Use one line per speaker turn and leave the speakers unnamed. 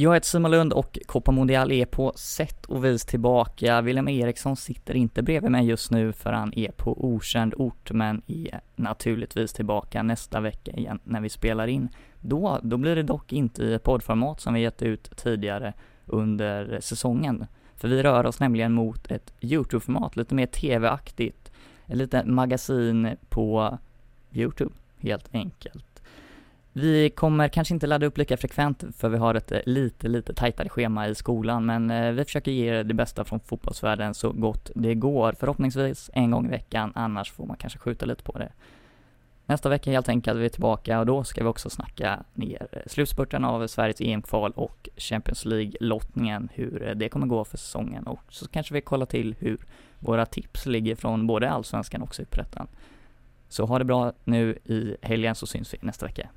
Jag heter Simon Lund och Copa Mondial är på sätt och vis tillbaka. William Eriksson sitter inte bredvid mig just nu för han är på okänd ort men är naturligtvis tillbaka nästa vecka igen när vi spelar in. Då, då blir det dock inte i poddformat som vi gett ut tidigare under säsongen. För vi rör oss nämligen mot ett YouTube-format, lite mer TV-aktigt. Ett litet magasin på YouTube, helt enkelt. Vi kommer kanske inte ladda upp lika frekvent för vi har ett eh, lite, lite tajtare schema i skolan men eh, vi försöker ge er det bästa från fotbollsvärlden så gott det går. Förhoppningsvis en gång i veckan, annars får man kanske skjuta lite på det. Nästa vecka helt enkelt är vi tillbaka och då ska vi också snacka ner eh, slutspurten av Sveriges EM-kval och Champions League-lottningen, hur det kommer gå för säsongen och så kanske vi kollar till hur våra tips ligger från både Allsvenskan och Superettan. Så ha det bra nu i helgen så syns vi nästa vecka.